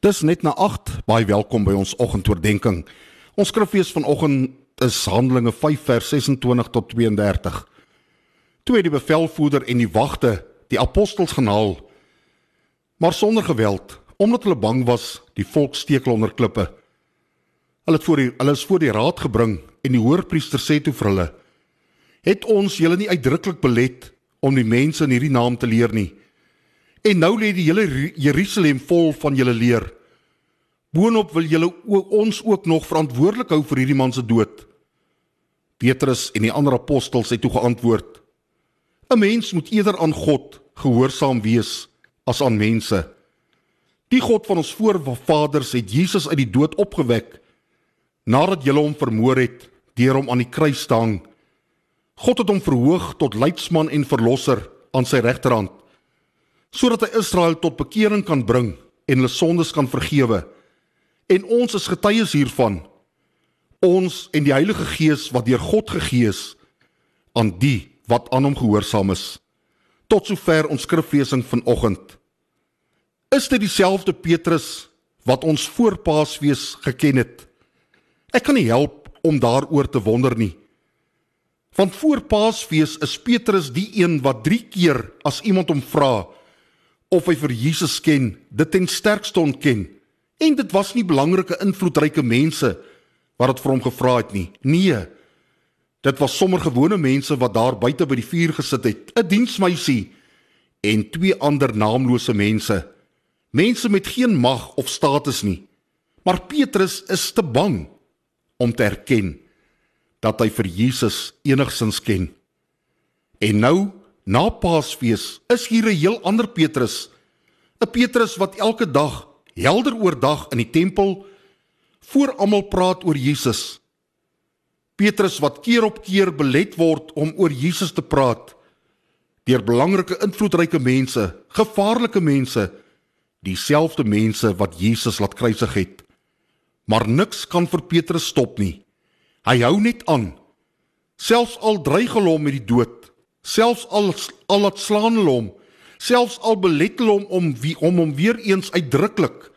Dis net na 8. Baie welkom by ons oggendoordenkings. Ons skriflees vanoggend is Handelinge 5 vers 26 tot 32. Toe het die bevelvoerder en die wagte die apostels genaal, maar sonder geweld, omdat hulle bang was die volk steek onder klippe. Hulle het voor die hulle is voor die raad gebring en die hoërpriester sê toe vir hulle: "Het ons julle nie uitdruklik belet om die mense in hierdie naam te leer nie?" En nou lê die hele Jerusalem vol van julle leer. Boonop wil julle ons ook nog verantwoordelik hou vir hierdie man se dood. Petrus en die ander apostels het toe geantwoord: 'n Mens moet eerder aan God gehoorsaam wees as aan mense. Die God van ons voorvaders het Jesus uit die dood opgewek nadat julle hom vermoor het deur hom aan die kruis te hang. God het hom verhoog tot leidsman en verlosser aan sy regterhand sodat hy Israel tot bekering kan bring en hulle sondes kan vergewe. En ons is getuies hiervan. Ons en die Heilige Gees wat deur God gegee is aan die wat aan hom gehoorsaam is. Tot sover ons skriflesing vanoggend. Is dit dieselfde Petrus wat ons voor Paasfees geken het? Ek kan nie help om daaroor te wonder nie. Want voor Paasfees is Petrus die een wat 3 keer as iemand hom vra, of hy vir Jesus ken, dit ten sterkste ontken. En dit was nie belangrike invloedryke mense wat dit vir hom gevra het nie. Nee. Dit was sommer gewone mense wat daar buite by die vuur gesit het, 'n diensmeisie en twee ander naamlose mense. Mense met geen mag of status nie. Maar Petrus is te bang om te erken dat hy vir Jesus enigsins ken. En nou Na Paasfees is hier 'n heel ander Petrus. 'n Petrus wat elke dag helder oordag in die tempel voor almal praat oor Jesus. Petrus wat keer op keer belet word om oor Jesus te praat deur belangrike invloedryke mense, gevaarlike mense, dieselfde mense wat Jesus laat kruisig het. Maar niks kan vir Petrus stop nie. Hy hou net aan. Selfs al dreig hulle hom met die dood, selfs al al laat slaan hulle hom selfs al belet hulle hom om wie om hom weer eens uitdruklik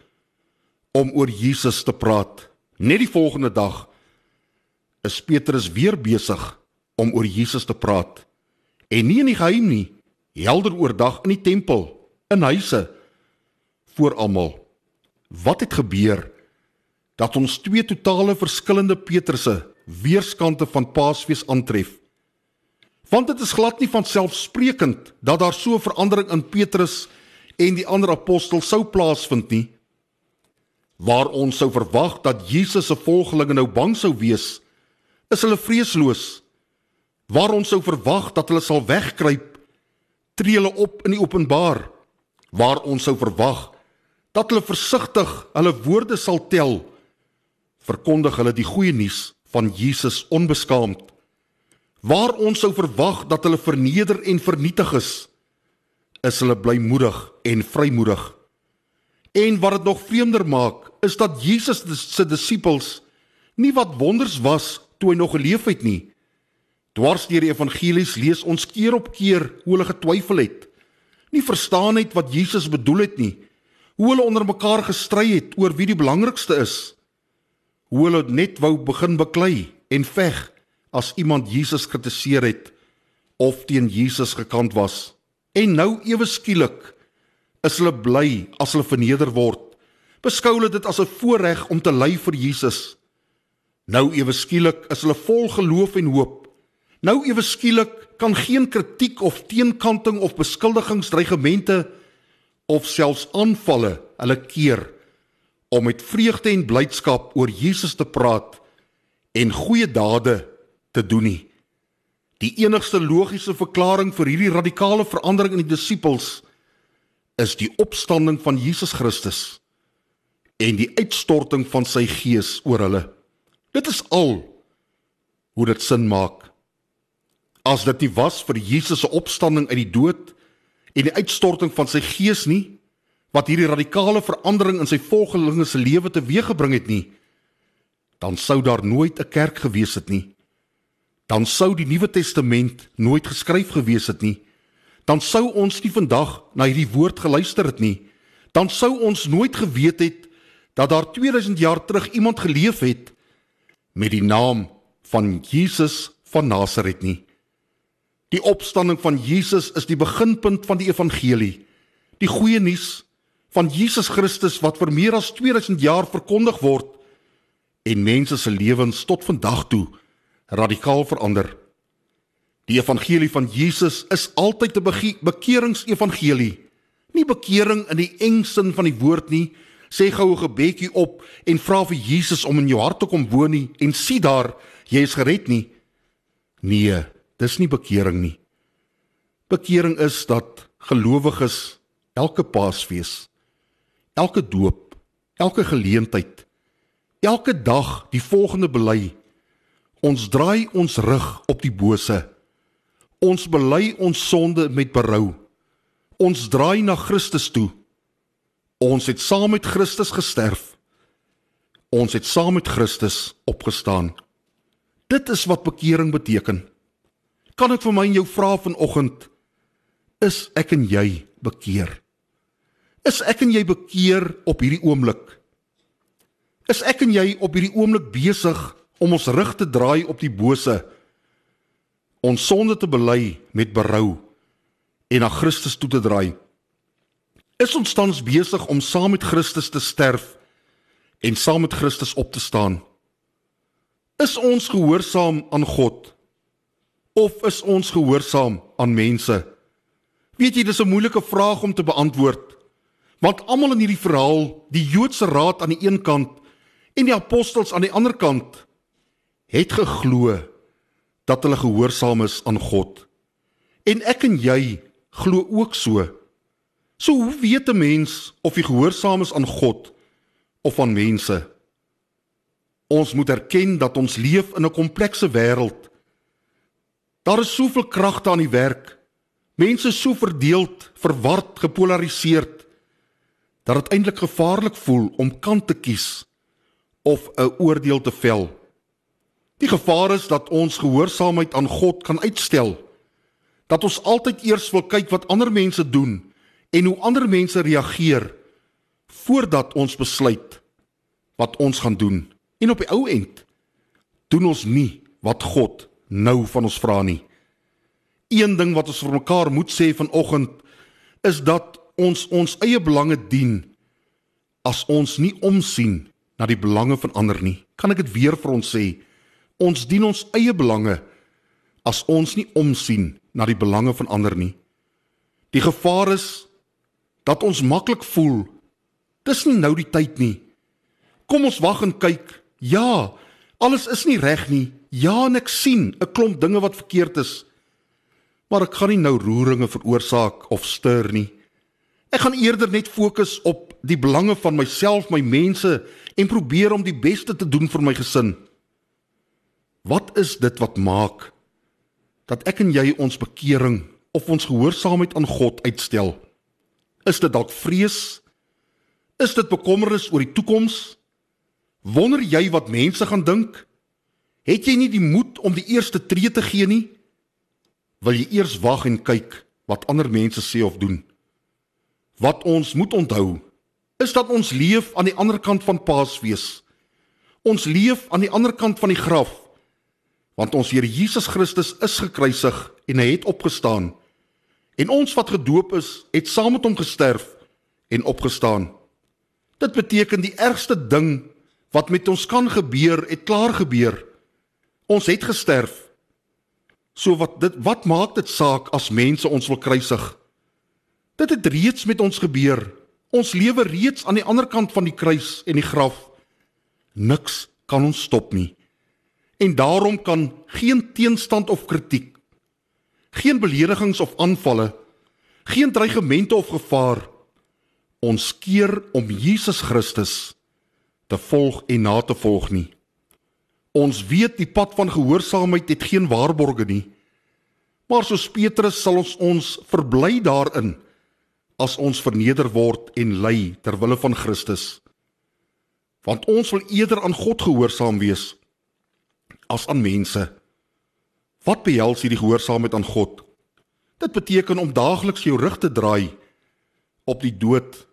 om oor Jesus te praat. Net die volgende dag is Petrus weer besig om oor Jesus te praat. En nie in die geheim nie helder oordag in die tempel in huise voor almal. Wat het gebeur dat ons twee totale verskillende Petrusse weerskante van Paasfees aantref Want dit is glad nie van selfsprekend dat daar so 'n verandering in Petrus en die ander apostels sou plaasvind nie. Waar ons sou verwag dat Jesus se volgelinge nou bang sou wees, is hulle vreesloos. Waar ons sou verwag dat hulle sal wegkruip, tree hulle op in die openbaar. Waar ons sou verwag dat hulle versigtig hulle woorde sal tel, verkondig hulle die goeie nuus van Jesus onbeskaamd. Waar ons sou verwag dat hulle verneder en vernietig is, is hulle blymoedig en vrymoedig. En wat dit nog vreemder maak, is dat Jesus se disippels nie wat wonders was toe hy nog geleef het nie. Dwars deur die evangelies lees ons keer op keer hoe hulle getwyfel het, nie verstaan het wat Jesus bedoel het nie, hoe hulle onder mekaar gestry het oor wie die belangrikste is, hoe hulle net wou begin beklei en veg as iemand Jesus kritiseer het of teen Jesus gekant was. En nou ewe skielik is hulle bly as hulle verneder word. Beskou hulle dit as 'n voorreg om te ly vir Jesus. Nou ewe skielik is hulle vol geloof en hoop. Nou ewe skielik kan geen kritiek of teenkanting of beskuldigings, dreigemente of selfs aanvalle hulle keer om met vreugde en blydskap oor Jesus te praat en goeie dade te doen nie. Die enigste logiese verklaring vir hierdie radikale verandering in die disippels is die opstanding van Jesus Christus en die uitstorting van sy gees oor hulle. Dit is al hoe dit sin maak. As dit nie was vir Jesus se opstanding uit die dood en die uitstorting van sy gees nie wat hierdie radikale verandering in sy volgelinge se lewe teweeggebring het nie, dan sou daar nooit 'n kerk gewees het nie dan sou die Nuwe Testament nooit geskryf gewees het nie. Dan sou ons nie vandag na hierdie woord geluister het nie. Dan sou ons nooit geweet het dat daar 2000 jaar terug iemand geleef het met die naam van Jesus van Nasaret nie. Die opstanding van Jesus is die beginpunt van die evangelie. Die goeie nuus van Jesus Christus wat vir meer as 2000 jaar verkondig word en mense se lewens tot vandag toe radikaal verander. Die evangelie van Jesus is altyd 'n bekeringsevangelie. Nie bekering in die eng sin van die woord nie. Sê gou 'n gebedjie op en vra vir Jesus om in jou hart te kom woon nie en sien daar jy is gered nie. Nee, dis nie bekering nie. Bekering is dat gelowiges elke Paasfees, elke doop, elke geleentheid, elke dag die volgende bely. Ons draai ons rug op die bose Ons bely ons sonde met berou. Ons draai na Christus toe. Ons het saam met Christus gesterf. Ons het saam met Christus opgestaan. Dit is wat bekering beteken. Kan ek vir my en jou vra vanoggend is ek en jy bekeer? Is ek en jy bekeer op hierdie oomblik? Is ek en jy op hierdie oomblik besig om ons rug te draai op die bose? ons sonde te bely met berou en na Christus toe te draai. Is ons tans besig om saam met Christus te sterf en saam met Christus op te staan? Is ons gehoorsaam aan God of is ons gehoorsaam aan mense? Weet jy, dis 'n moeilike vraag om te beantwoord. Want almal in hierdie verhaal, die Joodse raad aan die een kant en die apostels aan die ander kant, het geglo dat hulle gehoorsaam is aan God. En ek en jy glo ook so. So hoe weet 'n mens of jy gehoorsaam is aan God of aan mense? Ons moet erken dat ons leef in 'n komplekse wêreld. Daar is soveel kragte aan die werk. Mense is so verdeeld, verward, gepolariseerd dat dit eintlik gevaarlik voel om kant te kies of 'n oordeel te vel. Die gevaar is dat ons gehoorsaamheid aan God kan uitstel. Dat ons altyd eers wil kyk wat ander mense doen en hoe ander mense reageer voordat ons besluit wat ons gaan doen. En op die ou end doen ons nie wat God nou van ons vra nie. Een ding wat ons vir mekaar moet sê vanoggend is dat ons ons eie belange dien as ons nie omsien na die belange van ander nie. Kan ek dit weer vir ons sê? Ons dien ons eie belange as ons nie omsien na die belange van ander nie. Die gevaar is dat ons maklik voel dis nie nou die tyd nie. Kom ons wag en kyk. Ja, alles is nie reg nie. Ja, en ek sien 'n klomp dinge wat verkeerd is. Maar ek gaan nie nou roeringe veroorsaak of stuur nie. Ek gaan eerder net fokus op die belange van myself, my mense en probeer om die beste te doen vir my gesin. Wat is dit wat maak dat ek en jy ons bekering of ons gehoorsaamheid aan God uitstel? Is dit dalk vrees? Is dit bekommernis oor die toekoms? Wonder jy wat mense gaan dink? Het jy nie die moed om die eerste tree te gee nie? Wil jy eers wag en kyk wat ander mense sê of doen? Wat ons moet onthou, is dat ons leef aan die ander kant van Paasfees. Ons leef aan die ander kant van die graf want ons Here Jesus Christus is gekruisig en hy het opgestaan. En ons wat gedoop is, het saam met hom gesterf en opgestaan. Dit beteken die ergste ding wat met ons kan gebeur, het klaar gebeur. Ons het gesterf. So wat dit wat maak dit saak as mense ons wil kruisig? Dit het reeds met ons gebeur. Ons lewe reeds aan die ander kant van die kruis en die graf. Niks kan ons stop nie en daarom kan geen teenstand of kritiek geen beledigings of aanvalle geen dreigemente of gevaar ons keer om Jesus Christus te volg en na te volg nie. Ons weet die pad van gehoorsaamheid het geen waarborge nie maar soos Petrus sal ons ons verbly daarin as ons verneder word en ly ter wille van Christus. Want ons wil eerder aan God gehoorsaam wees as aan mense. Wat behels hierdie gehoorsaamheid aan God? Dit beteken om daagliks jou rug te draai op die dood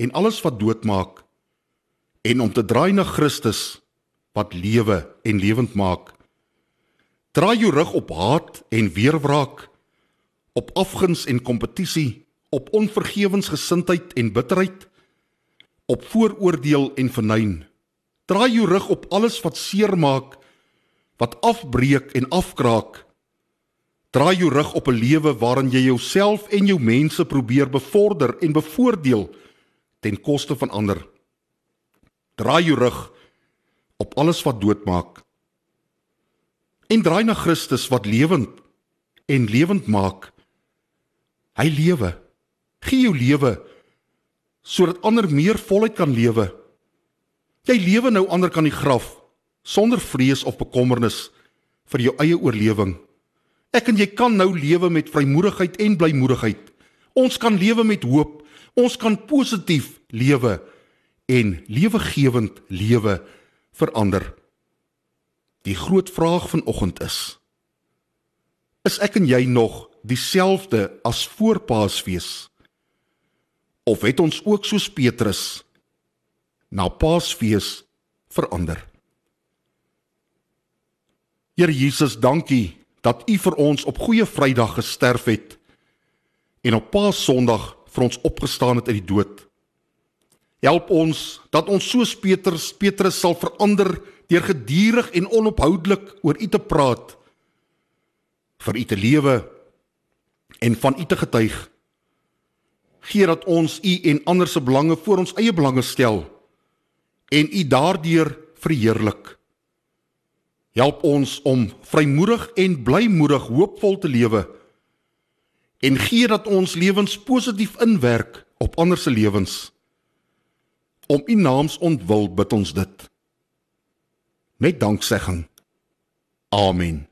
en alles wat doodmaak en om te draai na Christus wat lewe en lewend maak. Draai jou rug op haat en weerwraak, op afguns en kompetisie, op onvergewensgesindheid en bitterheid, op vooroordeel en vernyn. Draai jou rug op alles wat seermaak, wat afbreek en afkraak. Draai jou rug op 'n lewe waarin jy jouself en jou mense probeer bevorder en bevoordeel ten koste van ander. Draai jou rug op alles wat doodmaak. En draai na Christus wat lewend en lewend maak. Hy lewe. Gee jou lewe sodat ander meer voluit kan lewe. Jy lewe nou ander kan die graf sonder vrees of bekommernis vir jou eie oorlewing. Ek en jy kan nou lewe met vrymoedigheid en blymoedigheid. Ons kan lewe met hoop. Ons kan positief lewe en lewegewend lewe verander. Die groot vraag vanoggend is: Is ek en jy nog dieselfde as voor Paasfees? Of het ons ook soos Petrus na Paasfees verander? Here Jesus, dankie dat U vir ons op Goeie Vrydag gesterf het en op Paasondag vir ons opgestaan het uit die dood. Help ons dat ons soos Petrus Petrus sal verander deur gedurig en onophoudelik oor U te praat, vir U te lewe en van U te getuig. Gee dat ons U en ander se belange voor ons eie belange stel en U daardeur verheerlik. Help ons om vrymoedig en blymoedig hoopvol te lewe en gee dat ons lewens positief inwerk op ander se lewens. Om u naams ontwil bid ons dit. Met danksegging. Amen